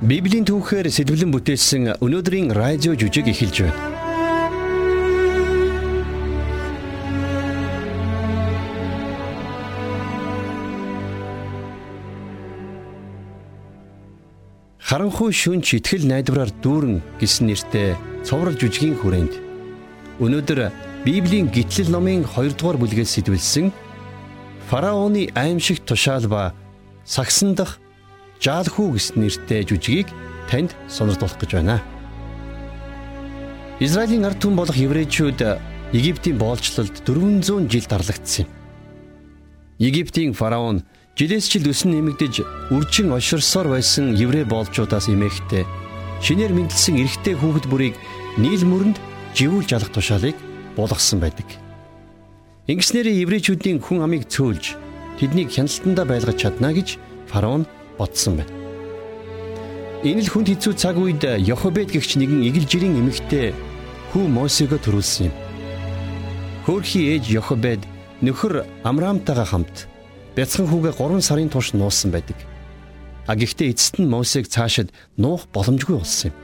Библийн түүхээр сэтгэлэн бүтээсэн өнөөдрийн радио жүжиг эхэлж байна. Харанхуй шүнч итгэл найдвараар дүүрэн гэсэн нэртэй цоврал жүжигийн хүрээнд өнөөдөр Библийн гитлэл номын 2 дугаар бүлгээс сэтвэлсэн фараоны аимшиг тушаал ба сагсан дахь Жаалхүү гэсэн нэртэй жүжигийг танд сонирдуулах гэж байна. Израилийн ард түмэн болох еврейчүүд Египтийн боолчлолд 400 жил дарлагдсан юм. Египтийн фараон жилээс жил өсөн нэмэгдэж үржин оширсоор байсан еврей боолчуудаас эмээхтэй шинээр мэдлсэн эрэгтэй хүүхэд бүрийг нийл мөрөнд живүүл жалах тушаалыг буулгасан байдаг. Ингэснээр еврейчүүдийн хүн амыг цөөлж тэднийг хяналтандаа байлгаж чадна гэж фараон бодсон байна. Энэ л хүнд хэцүү цаг үед Йохобед гэгч нэгэн игэл жирийн эмэгтэй хүү Мосего төрүүлсэн юм. Хөөрхий ээж Йохобед нөхөр Амрамтайгаа хамт бяцхан хүүгээ 3 сарын турш нуусан байдаг. А гэхдээ эцэст нь Мосег цаашид нуух боломжгүй болсон юм.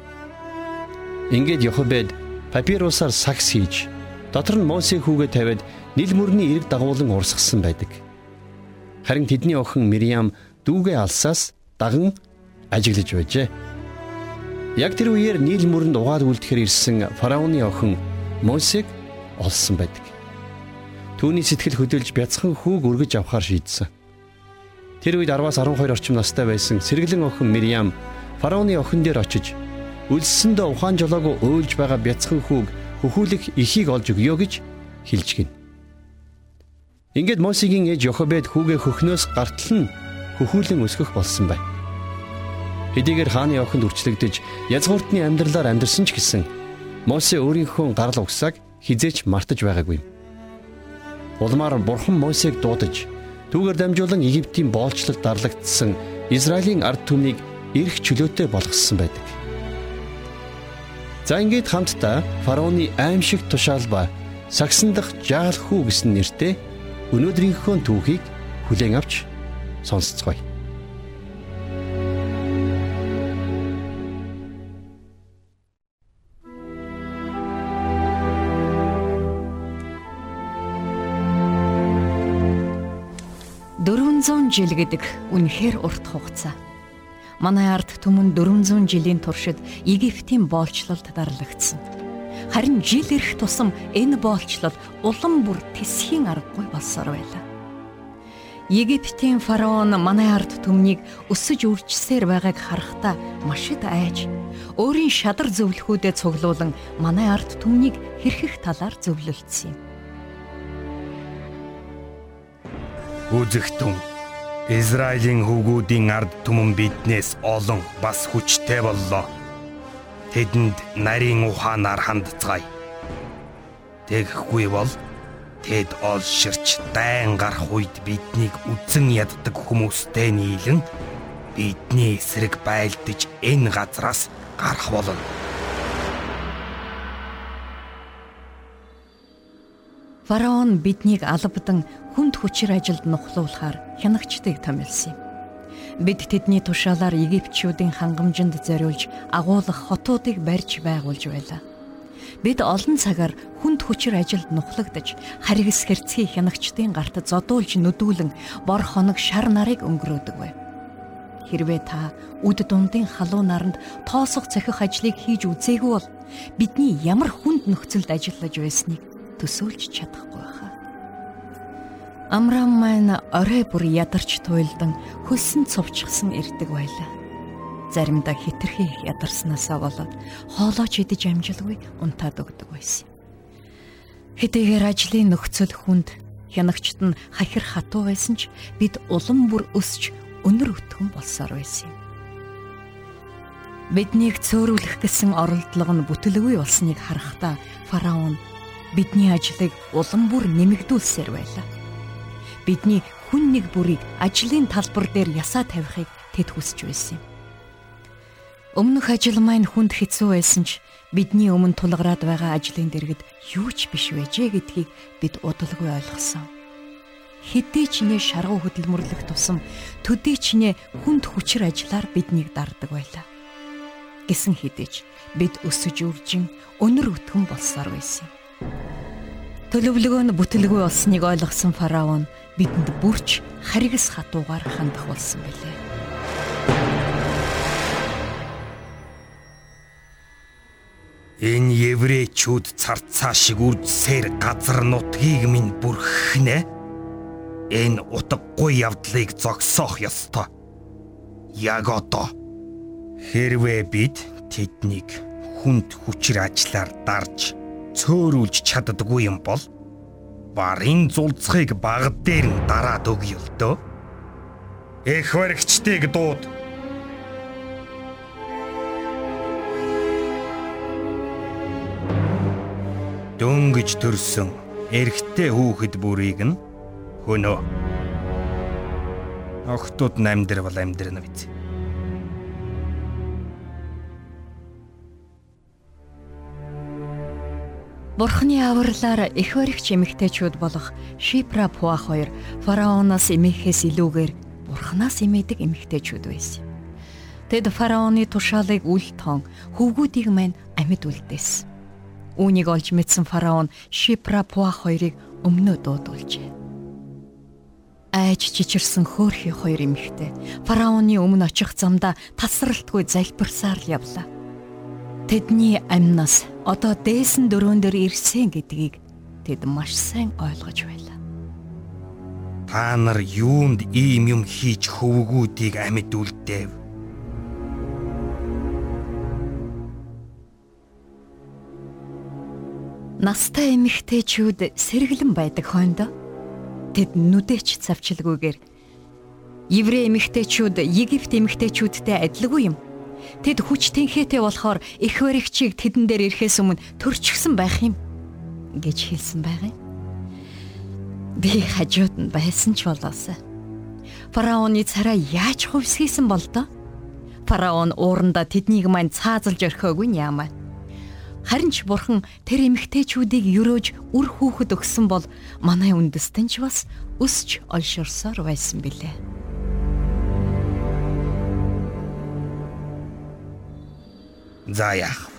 Ингээд Йохобед папирусаар сакс хийж дотор нь Мосег хүүгээ тавиад нил мөрний эрг дагуулan урсгасан байдаг. Харин тэдний охин Мириам дүүгээ алсаас даган ажиглаж байжээ. Яг тэр үеэр нийл мөрөнд угаал үлдэхээр ирсэн фараоны охин Мосег олсон байдаг. Түүний сэтгэл хөдлөж бяцхан хүүг өргөж авахар шийдсэн. Тэр үед 10-аас 12 орчим настай байсан сэргэлэн охин Мириам фараоны охин дээр очиж үлссэндээ ухаан жолоогүй уйлж байгаа бяцхан хүүг хөхүүлэх эхийг олж өгөө гэж хэлж гин. Ингээд Мосегийн ээж Йохобед хүүгээ хөхнөөс гартал нь хөхүүлэн өсгөх болсон байна. Хэдийгээр хааны охинд үрчлэгдэж язгууртны амьдралаар амьдарсан ч гэсэн Мосе өөрийнхөө гарал угсааг хизээч мартаж байгаагүй. Улмаар бурхан Мосег дуудаж түүгээр дамжуулан Египтийн боолчлолд дарлагдсан Израилийн ард түмнийг эрх чөлөөтэй болгосон байдаг. За ингээд хамтдаа фараоны аимшиг тушаал ба сагсан дахь жаал хүү гэсэн нэртэй өнөөдрийнхөө түүхийг хүлээн авч сонсцгоё. Жил гэдэг үнэхээр урт хугацаа. Манай ард түмэн 400 жилийн туршид Египтийн боолчлолд дарлагдсан. Харин жил ирэх тусам энэ боолчлол улам бүр тэсхийн аргагүй болсоор байлаа. Египтийн фараон манай ард түмнийг өсөж үржсээр байгааг харахтаа маш их айж өөрийн шадар зөвлөхүүдэд цуглуулan манай ард түмнийг хэрхэх талаар зөвлөлдсөн юм. Үзэгтэн Израилийн хүүгүүдийн ард түмэн биднээс олон бас хүчтэй боллоо. Тэдэнд нарийн ухаанаар хандцгаая. Тэгэхгүй бол Тэд олширч дайн гарах үед биднийг үзэн яддаг хүмүүстэй нийлэн бидний эсрэг байлдаж энэ газраас гарах болно. Фараон биднийг албадан хүнд хүчээр ажилд нухлуулахаар хянагчдыг томилсон юм. Бид тэдний тушаалаар Египтчүүдийн хангамжинд зориулж агуулгах хотуудыг барьж байгуулж байлаа бид олон цагаар хүнд хүчээр ажилд нухлагдаж харгас хэрцгий хянагчдын гарт зодуулж нүдүүлэн бор хоног шар нарыг өнгөрөөдөг байв. Хэрвээ та үд дундын халуун наранд тоосох цохих ажлыг хийж үзээгүй бол бидний ямар хүнд нөхцөлд ажиллаж байсныг төсөөлж чадахгүй хаа. Амрам маань орой бүр ядарч туйлдан хөлсөн цувчгсан ирдэг байлаа заримдаа хитрхи ядарснаасаа болоод хоолоо ч идэж амжилгүй унтаад өгдөг байсан. Хэдийгээр ажлын нөхцөл хүнд хянагчт нь хахир хатуу байсан ч бид улам бүр өсч өнөр өтгөн болсоор байсан юм. Биднийг цөөрүүлэх гэсэн оролдлого нь бүтэлгүй болсныг харахтаа фараон бидний ажлыг улам бүр нэмэгдүүлсээр байлаа. Бидний хүн нэг бүрийг ажлын талбар дээр ясаа тавихыг тэд хүсэж байсан юм. Өмнөх ажил маань хүнд хэцүү байсан ч бидний өмнө тулгараад байгаа ажлын дэргэд юу ч биш байжээ гэдгийг бид удалгүй ойлгосон. Хэдий ч нэ шаргуу хөдөлмөрлөх тусам төдий ч нэ хүнд хүчээр ажиллаар биднийг дарддаг байлаа. гэсэн хэдиж бид өсөж үржин өнөр өтгөн болсоор байсан. Төлөвлөгөө нь бүтэлгүй болсныг ойлгосон фараон бидэнд бүрч харигс хатуугаар хандах болсон билээ. Энэ еврейчүүд царцаа шиг үржсээр газар нутгийг минь бүрхнэ. Энэ утгагүй явдлыг зогсоох ёстой. Яг одоо хэрвээ бид тэднийг хүнд хүчээр ажиллаар дарж цөөрүүлж чаддаггүй юм бол барын зулцхыг багад дээр нь дараад өгье л дөө. Эх баригчдыг дууд дөнгөж төрсөн эрэгтэй хүүхэд бүрийг нь хөнөө. Охтууд намдэр бол амьдрна биз. Бурхны авралаар их баригч эмэгтэйчүүд болох Шипра Пуа хоёр фараоноос эмээхээс илүүгээр Бурханаас эмээдэг эмэгтэйчүүд байсан. Тэд фараоны тушаалыг үл тоон хөвгүүдийг мань амьд үлдээсэн. Үүнийг олж мэдсэн фараон Шипра Пуа хоёрыг өмнөө дуудуулжээ. Айж чичирсэн хөөрхий хоёр эмэгтэй фараоны өмнө очих замдаа тасралтгүй залбирсаар л явлаа. Тэдний амнаас одоо дээсэн дөрөөн дээр ирсэн гэдгийг тэд маш сайн ойлгож байлаа. Та нар юунд ийм юм хийж хөвгүүдийг амьд үлдээв? Настай эмэгтэйчүүд сэргэлэн байдаг хойно тэд нүдэч завчилгүйгээр еврей эмэгтэйчүүд Египт эмэгтэйчүүдтэй адилгүй юм. Тэд хүч тэнхээтэй болохоор их баригчийг тэдэн дээр ирэхээс өмнө төрчихсөн байх юм гэж хэлсэн байгаа юм. Би хажууд нь байсан ч болоосаа. Фараоны цараа яаж хувьсгийсэн бол доо? Фараон ууранда тэднийг мань цаазалж орхиогүй нь яамаа. Харин ч бурхан тэр эмгтээчүүдийг өрөөж үр хүүхэд өгсөн бол манай үндэстэн ч бас өсч олширсоор байсан билээ. За яах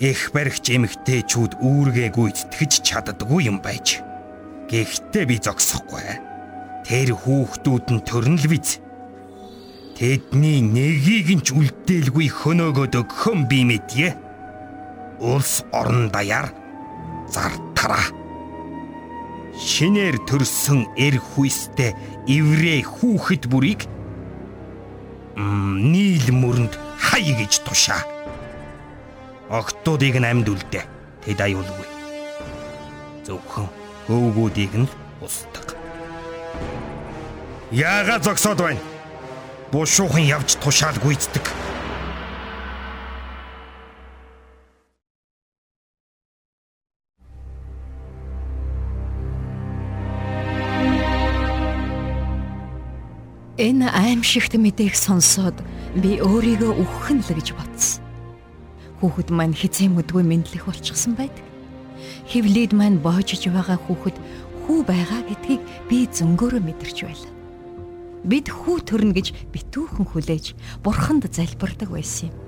вэ? Их баригч эмгтээчүүд үүргээ гүйтгэж чаддаггүй юм байж. Гэхдээ би зогсохгүй. Тэр хүүхдүүд нь төрнөл биз. Тэдний нэгийг нь ч үлдээлгүй хөнөөгөөд өгөхөн би мэдье улс орон даяар зартараа. Шинээр төрсөн эр хүйстэй еврей хүүхэд бүрийг нийл мөрөнд хай гэж тушаа. Октоодыг нь амьд үлдээ. Тэд аюулгүй. Зөвхөн хөвгүүдийг нь устдаг. Яага зогсоод байна? Бушуухан явж тушаал гүйцдэг. Энэ аимшигт мэдээг сонсоод би өөрийгөө үххэн л гэж бодсон. Хүүхэд маань хизээ мэдгүй мэдлэх болчихсон байдаг. Хевлид маань боожж байгаа хүүхэд хүү байгаа гэдгийг би зөнгөөрөө мэдэрч байлаа. Бид хүү төрнө гэж битүүхэн хүлээж бурханд залбирдаг байсан юм.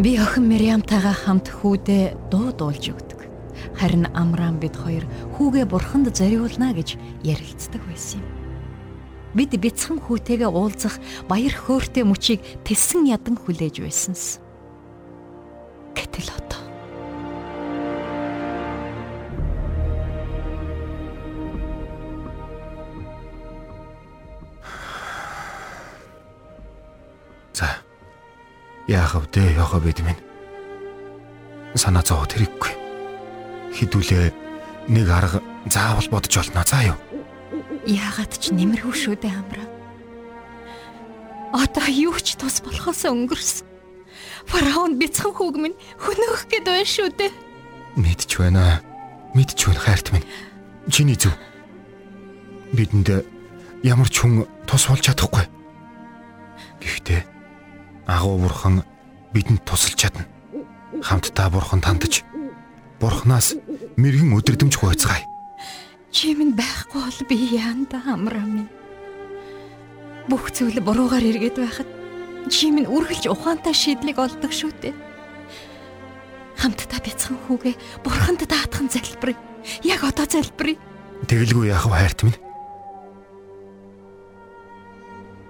Би охин Мириамтайгаа хамт хүүдээ дуу дуулж өгдөг. Харин Амрам бид хоёр хүүгээ бурханд зориулна гэж ярилцдаг байсан юм бид бяцхан хүүтэйгээ уулзах баяр хөөртэй мөчийг тэсэн ядан хүлээж байсанс. Гэтэл одоо За. Яах вэ? Яхаа бид минь. Санаа зовоод хэрэггүй. Хідүүлээ нэг арга заавал бодож олно. За юу. Яагаад ч нэмэрхүү шүү дээ амраа. Одоо юу ч тус болохоос өнгөрсөн. Фараон бяцхан хүүг минь хөнөөх гээд байна шүү дээ. Мэдч байна. Мэдч байна хайрт минь. Чиний зөв. Бидэнд ямар ч хүн тус болж чадахгүй. Гэхдээ агуу бурхан бидэнд тусалж чадна. Хамтдаа бурхан тандаж бурхнаас мэрэгэн өдөрдөмж хуваацгаая. Чи минь байхгүй бол би яанда амраа минь. Бүх зүйл буруугаар эргээд байхад Жим нь үргэлж ухаантай шийдлийг олдог шүү дээ. Хамтдаа бяцхан хүүгээ бурханд даатхан залбирая. Яг одоо залбирая. Тэгэлгүй яах вэ хайрт минь?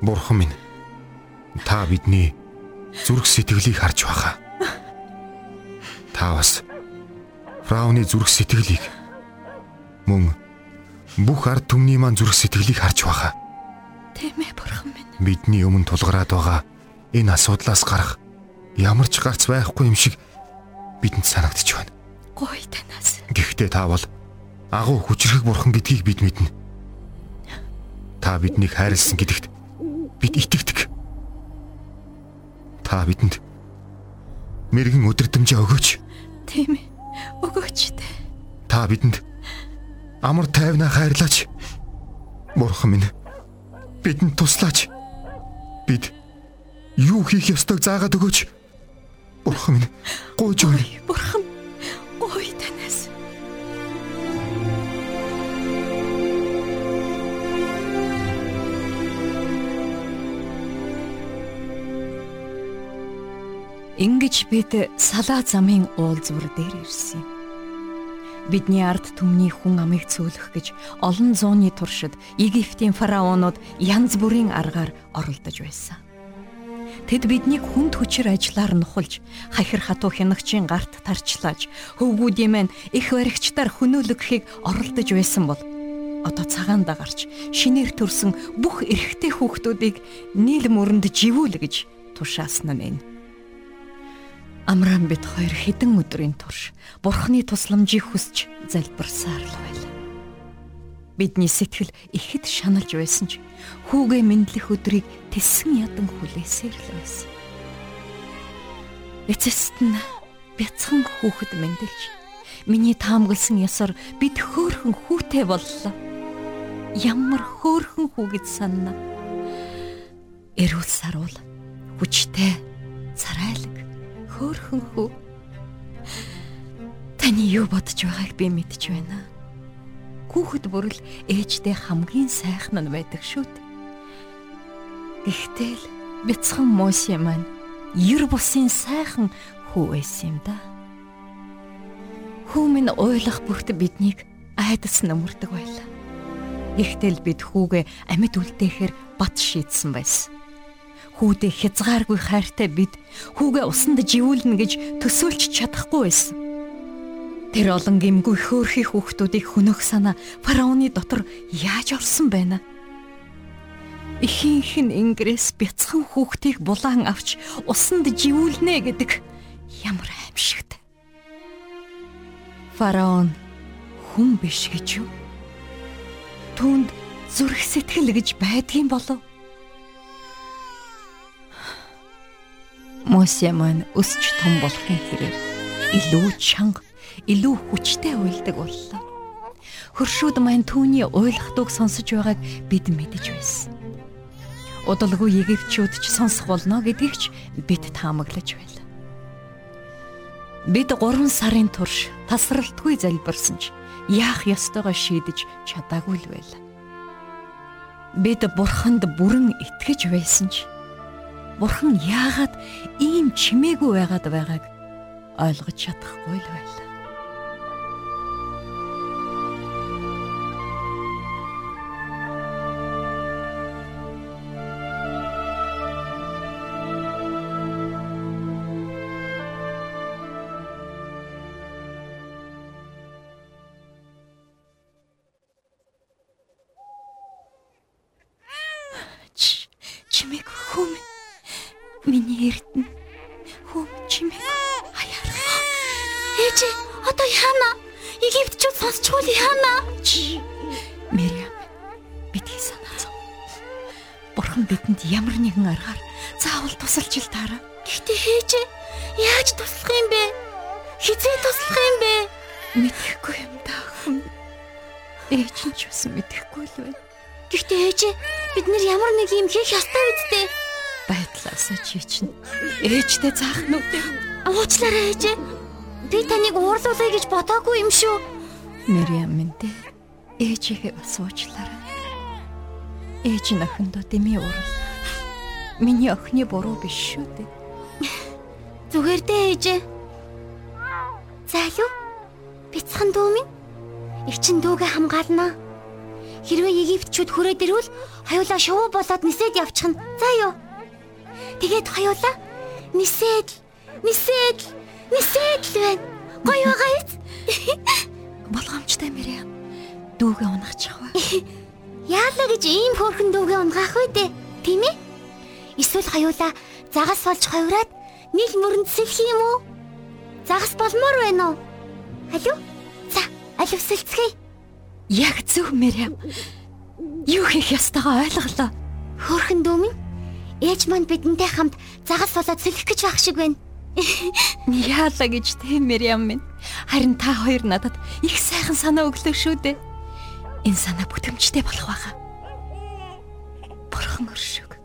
Бурхан минь та бидний зүрх сэтгэлийг харж байгаа. Та бас Фрауны зүрх сэтгэлийг мөн бүх ард түмний маань зүрх сэтгэлийг харж байгаа. Тийм ээ бурхан минь. Бидний өмнө тулгараад байгаа энэ асуудлаас гарах ямар ч гарц байхгүй юм шиг бидэнд санагдчих байна. Гой танаас. Гэхдээ та бол агуу хүчрэх бурхан гэдгийг бид мэднэ. Та биднийг хайрлсан гэдэгт бид итгэдэг. Та бидэнд мэрэгэн өдөрдмжээ өгөөч. Тийм ээ. Өгөөч. Та бидэнд амар тайвнаа хайрлаач. Бурхан минь бидэнд туслаач. Бид юу хийх ёстойг заагаад өгөөч. Бурхан минь гуйж өгнө. Бурхан гой танаас. Ингиж бид салаа замын уулзвар дээр ирсэн юм. Бидний ард түмний хүн амыг цөөлөх гэж олон зууны туршид Египтийн фараонууд янз бүрийн аргаар оролдож байсан. Тэд биднийг хүнд хүчээр ажиллаар нухалж, хахир хатуу хянагчийн гарт тарчлааж, хөвгүүдийн маань их баригчдаар хөнөөлөгхийг оролдож байсан бол одоо цагаанда гарч шинээр төрсөн бүх эрэгтэй хүүхдүүдийг нийл мөрөнд живүүл гэж тушаасан нь. Амрам бит хоёр хідэн өдрийн турш Бурхны тусламжийг хүсч залбирсаар л байлаа. Бидний сэтгэл ихэд шаналж байсан ч хүүгээ мэдлэх өдрийг тэссэн ядан хүлээсээр л байсан. Эцэст нь бяцхан хүүхэд мэндэлж миний таамагласан ясаар бид хөөхөн хүүтэй боллоо. Ямар хөөхөн хүү гэж санана. Эрүүл саруул хүчтэй царайлаг хөөхөн хүү. Таны юу бодож байгааг би мэдж байна. Хүүхэд бүрэл ээждээ хамгийн сайхан нь байдаг шүү дээ. Гэхдээ л бяцхан Мосе маань ер бусын сайхан хүү байсан юм да. Хүү минь ойлгох бүрт биднийг айдас нөмөрдөг байлаа. Гэхдээ л бид хүүгээ амьд үлдээхээр бат шийдсэн байсан хүүдээ хязгааргүй хайртай бид хүүгээ усанд живүүлнэ гэж төсөөлж чадахгүй байсан. Тэр олон гимгүй хөөрхий хүүхдүүдийг хөнөх санаа фараоны дотор яаж орсон байна? Ихийнх нь ингрээс бяцхан хүүхдийг булаан авч усанд живүүлнэ гэдэг ямар аимшигт. Фараон хүн биш гэж юу? Түүнд зүрх сэтгэл гэж байдгийн болов? Мосе маань өсч том болохын хэрээр илүү чанга, илүү хүчтэй уйлдаг боллоо. Хөршүүд маань түүний уйлахдууг сонсож байгааг бид мэдэж байсан. Удалгүй Египтчүүд ч сонсох болно гэдгийг ч бид таамаглаж байлаа. Бид 3 сарын турш тасралтгүй залбирсан ч яах ёстойгоо шийдэж чадаагүй л байлаа. Бид бурханд бүрэн итгэж байсан ч Бурхан яагаад ийм чимээгүй байгаад байгааг ойлгож чадахгүй л байлаа. чимээг хүм Миний эрдэнэ хүм чимээ хаяар. Ээж одоо яана? Египтчүүд сонсчгүй яана? Мэриам бидний санаа. Бурхан бидэнд ямар нэгэн аргаар заавал тусалж ил таараа. Гэхдээ ээж яаж туслах юм бэ? Хизээ туслах юм бэ? Мэдэхгүй юм даа хүн. Ээж нь ч бас мэдэхгүй л байна. Гэхдээ ээж бид нэр ямар нэг юм хийх ёстой үсттэй байдлаасаа чи чинь ээжтэй заах нүд уучлаарай ээж би таныг уурлуулъя гэж бодоогүй юм шүү Мэриам минь дээ ээжигээ бас уучлаарай ээж нөхөндөө дэмий уурал миний охины буруу биш шүү дээ. Зүгээр дээ ээжээ. Залуу. Бяцхан дүү минь. Их чин дүүгээ хамгаална. Хэрвээ Египтчүүд хүрээд ирвэл хоёулаа шувуу болоод нисээд явчихна. За юу. Тэгээд хоёулаа нисээд нисээд нисээд л байна. Гоё байгаа биз? Болгоомжтой Мэриам. Дүүгээ унахчих вэ? Яалаа гэж ийм хөөрхөн дүүгээ унгаах вэ дээ. Тийм ээ? Эсвэл хоёулаа загас болж ховраад нийл мөрөнд сэлэх юм уу? Загас болмоор байна уу? Алуу? За, аливсэлцгээе. Яг зөв Мэриам. Юу хийх ёстойгоо ойлголоо. Хөөрхөн дүү минь ээж манд бидэнтэй хамт загас болоод сэлэх гэж байх шиг байна. Яалаа гэж тийм Мэриам минь. Харин та хоёр надад их сайхан санаа өглөө шүү дээ. Энэ санаа бүтэмжтэй болох байхаа. Бурхан өршөг.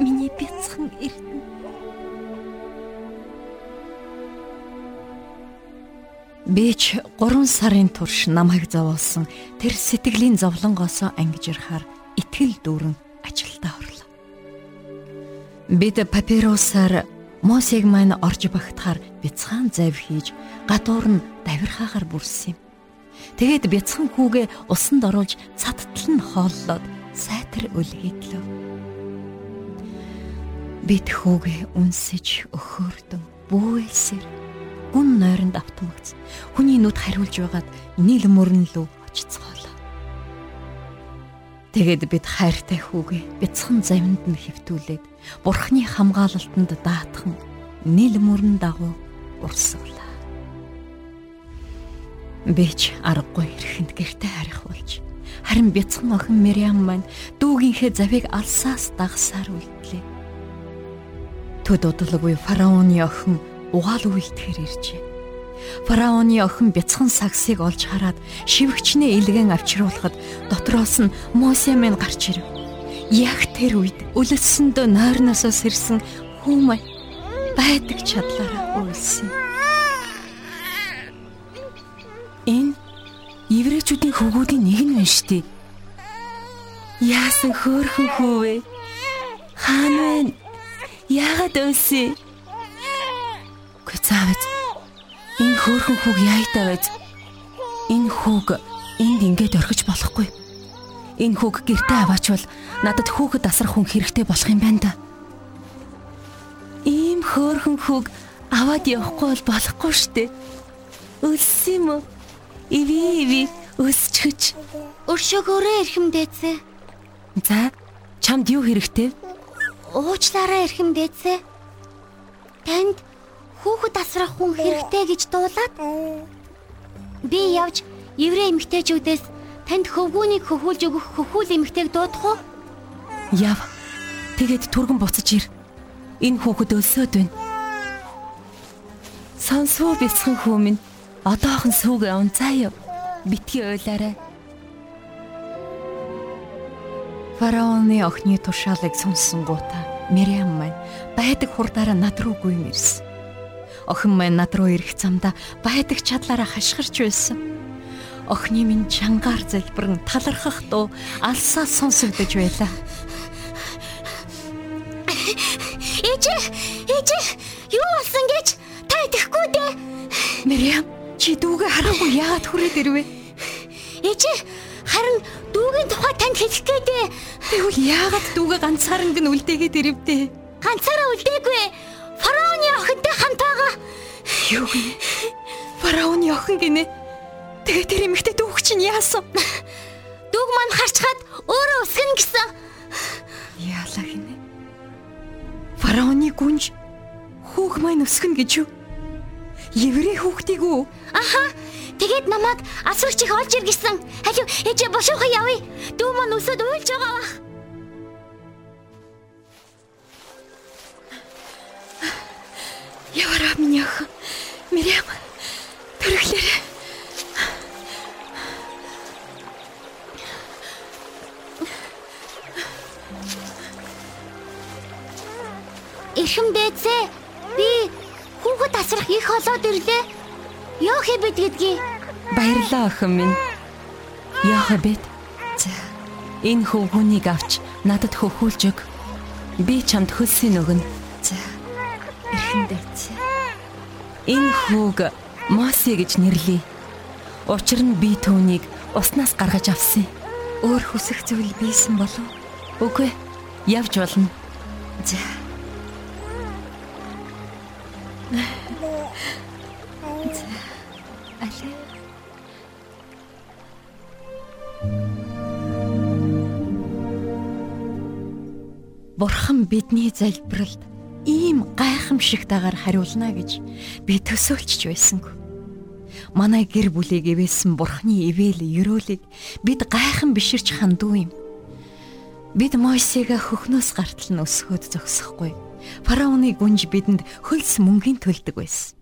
Миний бяцхан эрдэнэ. Бич 3 сарын турш намайг зовоолсон тэр сэтгэлийн зовлонгоосоо ангиж ирхаар итгэл дүүрэн ажилдаа орлоо. Бид папиросаар Мосег маань орж багтахаар бяцхан зав хийж гадуур нь давирхаагаар бүрсэн юм. Тэгээд бяцхан хүүгээ усанд оруулж цаттал нь хооллоод сайтар үлгээдлөө. Бид хүүгээ үнсэж өхөөрдөн бүүэлсээр гүн нойронд автмагц. Хүний нүд хариулж байгаад нийл мөрөн лөө очицгоолоо. Тэгээд бид хайртай хүүгээ бяцхан завинд нь хөвтүүлээд Бурхны хамгаалалтанд даатхан нийл мөрөн дагуу урсгалаа. Бич аргагүй ирэхэнд гэрте харих болж харин бяцхан охин Мэриам маань дүүгийнхээ завыг алсаас дагсаар үлдлээ. Төд удалгүй фараоны охин угаал үйлдэхэр иржээ. Фараоны охин бяцхан сагсыг олж хараад шивгчнээ илгэн авчруулахад дотроос нь Мосе минь гарч ирэв. Яг тэр үед өлөссөндөө нойрносоо сэрсэн хүмээ байдаг чадлаараа үйлсэн. Энэ еврейчүүдийн хөвгүүдийн нэг нь байна шүү дээ. Яасан хөөрхөн хөвөө. Хаан вэ? Яагаад өлсөө? Гүй цаавч. Энэ хөөрхөн хүүг яайтай байж? Энэ хүүг энд ингээд орхиж болохгүй энэ хүүг гэртээ аваачвал надад хүүхэд асрах хүн хэрэгтэй болох юм байна да. Ийм хөөрхөн хүүг аваад явахгүй бол болохгүй штэ. Өлсөн юм уу? Иви иви өсчихөж. Өршөөгөөрөө эрхэмдээцээ. За, чамд юу хэрэгтэй? Уучлаарай эрхэмдээцээ. Танд хүүхэд асрах хүн хэрэгтэй гэж дуулаад би явж еврей эмэгтэйчүүдээс Танд хөвгүүнийг хөхүүлж өгөх хөхүүл эмэгтэйг дуудах уу? Яв. Тэгээд түргэн буцаж ир. Энэ хүүхэд өлсөд байна. Сонсвоо бяцхан минь. Одоохон сүүг он заяа. Битгий ойлаарай. Фараоны охины тушаалыг сонссон гута Мириам маань байдаг хурдаараа над руу гүйм ирсэн. Охин маань над руу ирэх замдаа байдаг чадлаараа хашгирч байсан охины минь чангаар залбирэн талархах дуу алсаа сонсогдож байлаа. Ээжээ, ээжээ, юу болсон гэж та идэхгүй дээ. Мэриам, чи дүүгээ хараагүй яагаад хүрээд ирвэ? Ээжээ, харин дүүгийн тухай танд хэлэх гээдээ. Тэгвэл яагаад дүүгээ ганцаараа гэн үлдээгээд ирэвдээ? Ганцаараа үлдээгүй. Байгаа. Юу гинэ? Фараоны охин гинэ? Тэгээ тэр эмэгтэй дүүх чинь яасан? Дүүг маань харчхад өөрөө өсгөн гэсэн. Яалаа гинэ. Фараоны гүнж хүүг маань өсгөн гэж юу? Еврей хүүхдийг үү? Аха. Тэгээд намайг асууч их олж ир гэсэн. Халив ээжээ бошуухан явъя. Дүү маань өсөд уйлж байгаа бах. Явараа миний охин. Мириам. Төрөхлөөрэй. Эрхэм дээдсэ. Би хүүхэд тасрах их олоод ирлээ. Яах юм бэ гэдгийг? Баярлалаа охин минь. Яах вэ? За. Энэ хөвгүүнийг авч надад хөхүүлж өг. Би чамд хөлсийн өгнө. За. Эрхэн дайцаа. Энэ хүүг Моси гэж нэрлэе. Учир нь би түүнийг уснаас гаргаж авсан. Өөр хүсэх зүйл бийсэн болов? Үгүй. Явж болно. За. Алей. Бурхан бидний залбиралд ийм гайхамшигтайгаар хариулна гэж би төсөөлж байсангүй. Манай гэр бүлийг ивээсэн Бурханы ивэл өрөөлийг бид гайхан биширч хандуу юм. Бид Мойсега хөхнөөс гартал нь өсгөөд зогсохгүй. Фараоны гүнж бидэнд хөлс мөнгөний төлдөг байсан.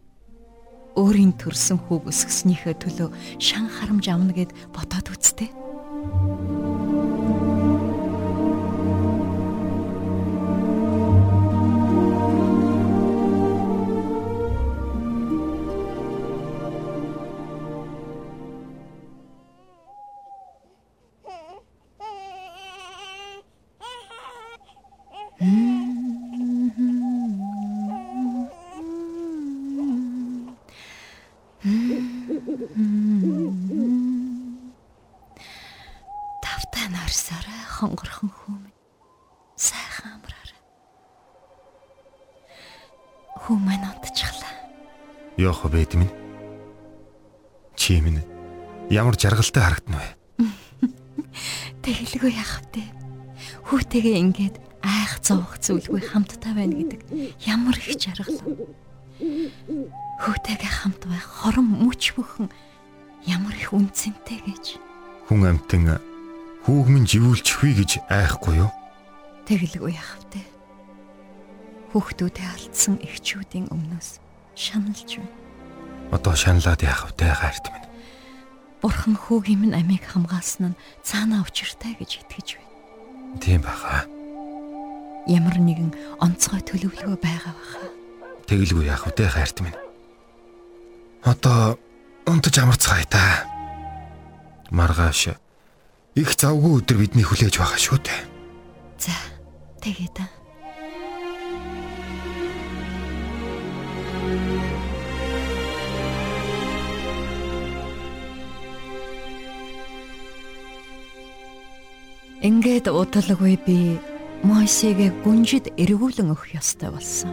Өөрийн төрсөн хүүг өсгснийхээ төлөө шан харамж авна гэд бодоод үзтээ. Йохо бэд минь. Чи минь ямар жаргалтай харагдана вэ? Тэгэлгүй яах вэ? Хүүтэйгээ ингээд айх зовх зүйлгүй хамттай байна гэдэг ямар их жаргал. Хүүтэйгээ хамт байх хорон мөч бүхэн ямар их үнцэнтэй гэж. Хүн амтэн хүүг минь живүүлчихвээ гэж айхгүй юу? Тэгэлгүй яах вэ? Хүүхдүүдээ алдсан эхчүүдийн өмнөөс шаналж байна. Одоо шаналаад яах вэ гайрт минь? Бурхан хүүгийн минь амийг хамгаалсан нь цаанаа учиртай гэж итгэж байна. Тийм баха. Ямар нэгэн онцгой төлөвлөгөө байгаа баха. Тэгэлгүй яах вэ гайрт минь? Одоо унтаж амарцгаая та. Маргааш их завгүй өдөр бидний хүлээж байгаа шүү дээ. За, тэгээд аа. Ингээд удалгүй би Мойсеге гүнжид эргүүлэн өгөх ёстой болсон.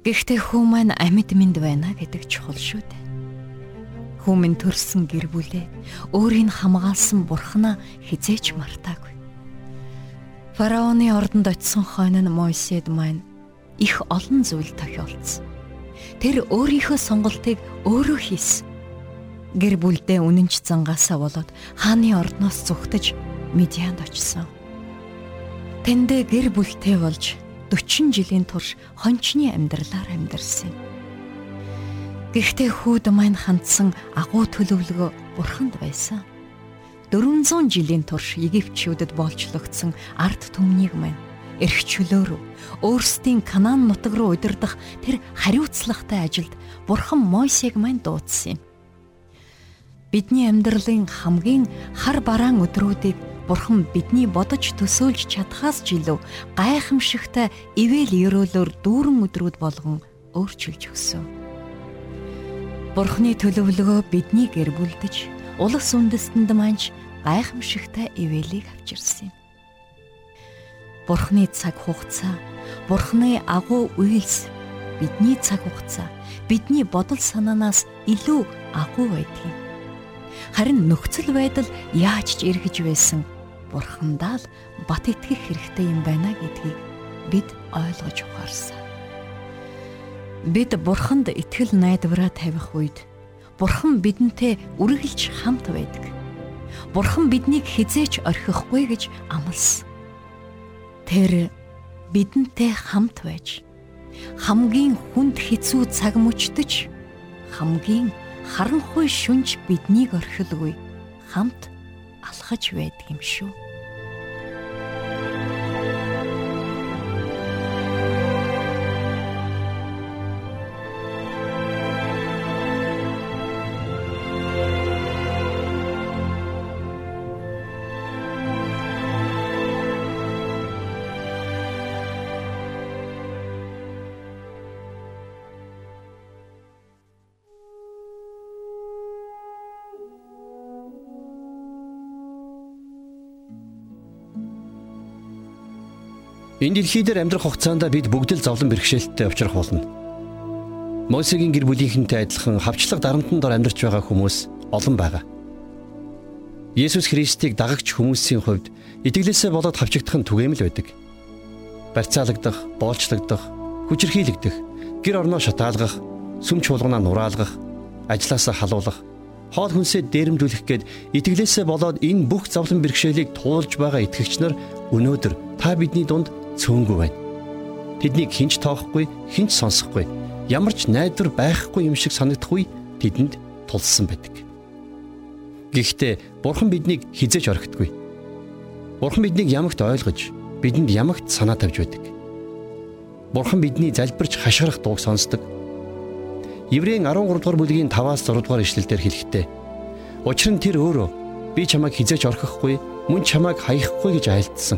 Гэхдээ хүү маань амьд мэд байна гэдэг чухал шүү дээ. Хүмүн төрсөн гэр бүлээ өөрийг хамгаалсан бурхнаа хизээч мартаагүй. Фараоны ордонд очисон хойно нь Мойсед маань их олон зүйл тохиолдсон. Тэр өөрийнхөө сонголтыг өөрөө хийсэн. Гэр бүлдээ үнэнч зангаасаа болоод хааны ордноос зүхтэж Медианд очсон. Тэндээ гэр бүлтэй болж 40 жилийн турш хончны амьдралаар амьдарсан. Гэхдээ хүүд маань хандсан агуу төлөвлөгөө бурханд байсан. 400 жилийн турш Египтчүүдэд боолчлогдсон ард түмнийг маань эрх чөлөө рүү өөрсдийн Канаан нутаг руу удирдах тэр хариуцлагатай ажилд бурхан Мойсег маань дуудсан юм. Бидний амьдралын хамгийн хар бараан өдрүүдийг Бурхан бидний бодож төсөөлж чадхаас ч илүү гайхамшигтай ивэл өрөөлөөр дүүрэн өдрүүд болгон өөрчилж өгсөн. Бурханы төлөвлөгөө бидний гэр бүлдэж улс үндэстэнд манч гайхамшигтай ивэлийг авчирсан юм. Бурханы цаг хугацаа, Бурханы агуу үйлс бидний цаг хугацаа, бидний бодол санаанаас илүү агуу байдаг. Харин нөхцөл байдал яаж ч эргэж байсан бурхандаа л бат итгэх хэрэгтэй юм байна гэдгийг бид ойлгож ухаарсан. Бид бурханд итгэл найдвараа тавих үед бурхан бидэнтэй үргэлж хамт байдаг. Бурхан биднийг хизээч орхихгүй гэж амласан. Тэр бидэнтэй хамт байж хамгийн хүнд хэцүү цаг мөчтөж хамгийн харанхуй шүнж биднийг орхилгүй хамт алхаж байдаг юм шүү. Энэ дэлхий дээр амьдрах хугацаанд бид бүгд л зовлон бэрхшээлтэй учрах болно. Мосегийн гэр бүлийнхэнтэй адилхан хавчлаг дарамтанд ор амьдарч байгаа хүмүүс олон байгаа. Есүс Христийг дагагч хүмүүсийн хувьд итгэлээсээ болоод хавчэгдах нь түгээмэл байдаг. Барьцаалагдах, боолчлогдох, хүчрхийлэгдэх, гэр орноо шатаалгах, сүм чуулганаа нураалгах, ажилласаа халуулах, хоол хүнсээ дээрэмдүүлэх гээд итгэлээсээ болоод энэ бүх зовлон бэрхшээлийг туулж байгаа итгэгч нар өнөөдөр та бидний дунд цөөнгүй байна. Тэднийг хинч тоохгүй, хинч сонсохгүй, ямар ч найдвар байхгүй юм шиг санагдахгүй тэдэнд тулсан байдаг. Гэхдээ Бурхан биднийг хизээж орхидгүй. Бурхан биднийг ямагт ойлгож, бидэнд ямагт санаа тавьж байдаг. Бурхан бидний залбирч хашгирах дууг сонсдог. Еврейн 13 дугаар бүлгийн 5-аас 6 дугаар ишлэлдэр хэлэхдээ Учир нь тэр өөрөө би чамайг хизээж орхихгүй, мөн чамайг хаяхгүй гэж айлтсан.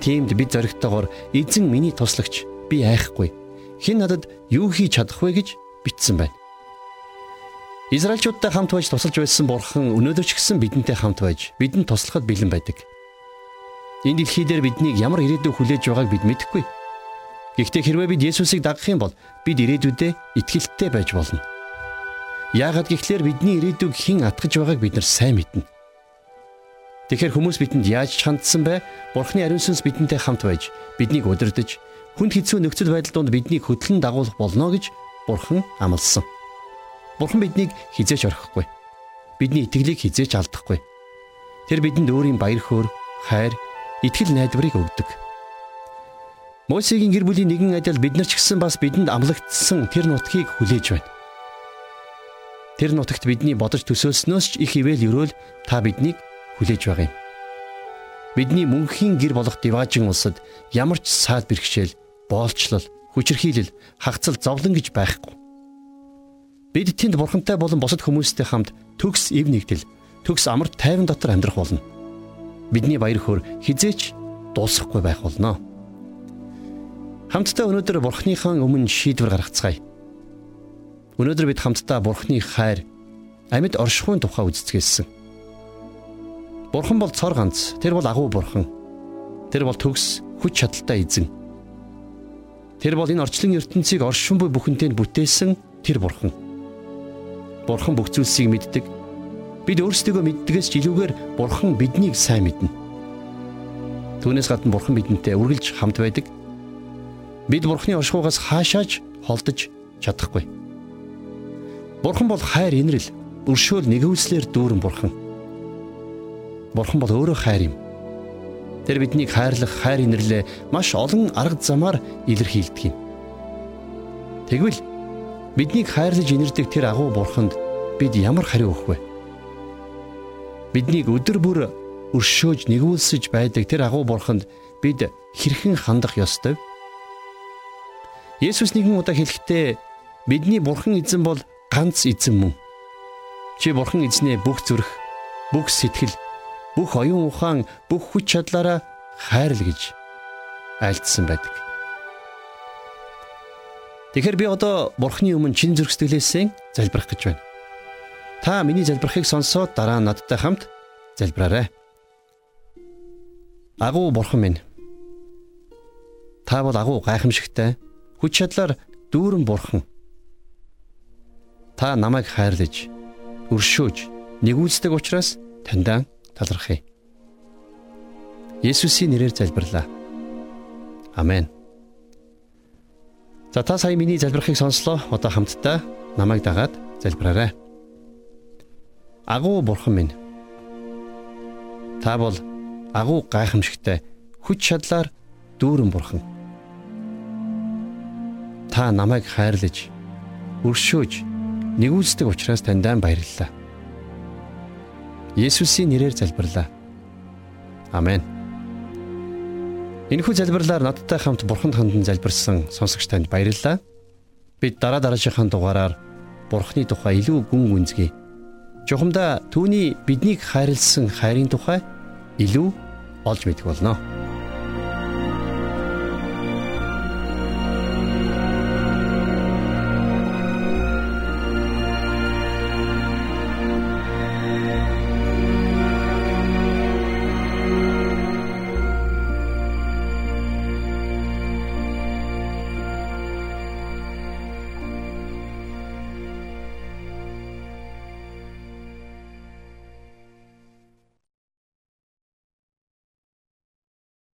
Тиймд бид зоригтойгоор эзэн миний туслагч би айхгүй. Хэн надад юу хийж чадах вэ гэж бичсэн байна. Израильчуудтай хамт байж тусалж байсан бурхан өнөөдөр ч гэсэн бидэнтэй хамт байж бидэнд туслахад бэлэн байдаг. Энэ дэлхий дээр биднийг ямар ирээдүй хүлээж байгааг бид мэдэхгүй. Гэхдээ хэрвээ бид Есүсийг дагах юм бол бид ирээдүйдээ итгэлтэй байж болно. Яагаад гэвэл бидний ирээдүйг хэн атгаж байгааг бид нар сайн мэднэ. Тэгэхээр хүмүүс бидэнд яаж хандсан бэ? Бурхны ариун сүнс бидэнтэй хамт байж биднийг удирдах, хүнд хэцүү нөхцөл байдал донд биднийг хөтлөн дагуулах болно гэж Бурхан амласан. Бурхан биднийг хизээч орхихгүй. Бидний итгэлийг хизээч алдахгүй. Тэр бидэнд өөрийн баяр хөөр, хайр, итгэл найдварыг өгдөг. Мосегийн гэр бүлийн нэгэн адил бид нар ч гэсэн бас бидэнд амлагдсан тэр нутгийг хүлээж байна. Тэр нутагт бидний бодож төсөөлснөөс ч их ивэл өрөөл та биднийг хүлээж байгаа юм. Бидний мөнхийн гэр болох Диважин улсад ямар ч саад бэрхшээл, боолчлол, хүчирхийлэл, хагцал зовлон гэж байхгүй. Бид тэнд бурхантай болон бусад хүмүүстэй хамт төгс эв нэгдэл, төгс амар тайван дотор амьдрах болно. Бидний баяр хөөр хизээч дуусахгүй байх болно. Хамтдаа өнөөдөр бурхныхаа өмнө шийдвэр гаргацгаая. Өнөөдөр бид хамтдаа бурхны хайр, амьд оршихуйн тухай үздэсгэлсэн. Бурхан бол цор ганц. Тэр бол агуу бурхан. Тэр бол төгс хүч чадалтай эзэн. Тэр бол энэ орчлон ертөнцийг оршин буй бүхэнтэй бүтээсэн тэр бурхан. Бурхан бүх зүйлсийг мэддэг. Бид өөрсдөө мэддгээс ч илүүгээр бурхан биднийг сайн мэднэ. Түүнээс гадна бурхан бидэнтэй үргэлж хамт байдаг. Бид бурханы оршихугаас хаашааж холдож чадахгүй. Бурхан бол хайр инрэл, өршөөл нэгүслэр дүүрэн бурхан. Бурхан бол өөрөө хайр юм. Тэр биднийг хайрлах хайр инэрлээ маш олон арга замаар илэрхийлдэг юм. Тэгвэл биднийг хайрлаж инэрдэг тэр агуу бурханд бид ямар хариу өгөх вэ? Биднийг өдөр бүр өршөөж нэгүүлсэж байдаг тэр агуу бурханд бид хэрхэн хандах ёстой? Есүс нэгэн удаа хэлэхдээ бидний бурхан эзэн бол ганц эзэн мөн. Чи бурхан эзнээ бүх зүрх, бүх сэтгэл, бүх оюун ухаан, бүх хүч чадлаараа хайрл гэж айлдсан байдаг. Тэгэхээр би одоо Бурхны өмнө чин зүрх сэтгэлээсээ залбирах гэж байна. Та миний залбирахыг сонсоод дараа нь надтай хамт залбираарай. Агуу Бурхан минь. Та бол агуу гайхамшигтай, хүч чадлаар дүүрэн Бурхан. Та намайг хайрлаж, өршөөж, нэгүүлсдэг учраас таньдаа талархъя. Есүсийн нэрээр залбирлаа. Амен. За та сая миний залбирахыг сонслоо. Одоо хамтдаа намайг дагаад залбираарай. Агуу бурхан минь. Та бол агуу гайхамшигтай хүч чадлаар дүүрэн бурхан. Та намайг хайрлаж, өршөөж, нэгүүлсдэг учраас таньдаа баярлалаа. Есүсийн нэрээр залбирлаа. Амен. Энэхүү залбирлаар надтай хамт Бурханд хандан залбирсан сонсогч танд баярлалаа. Бид дараа дараагийн дугаараар Бурхны тухай илүү гүн гүнзгий. Жухамдаа түүний биднийг хайрлсан хайрын тухай илүү олж мэдэх болно.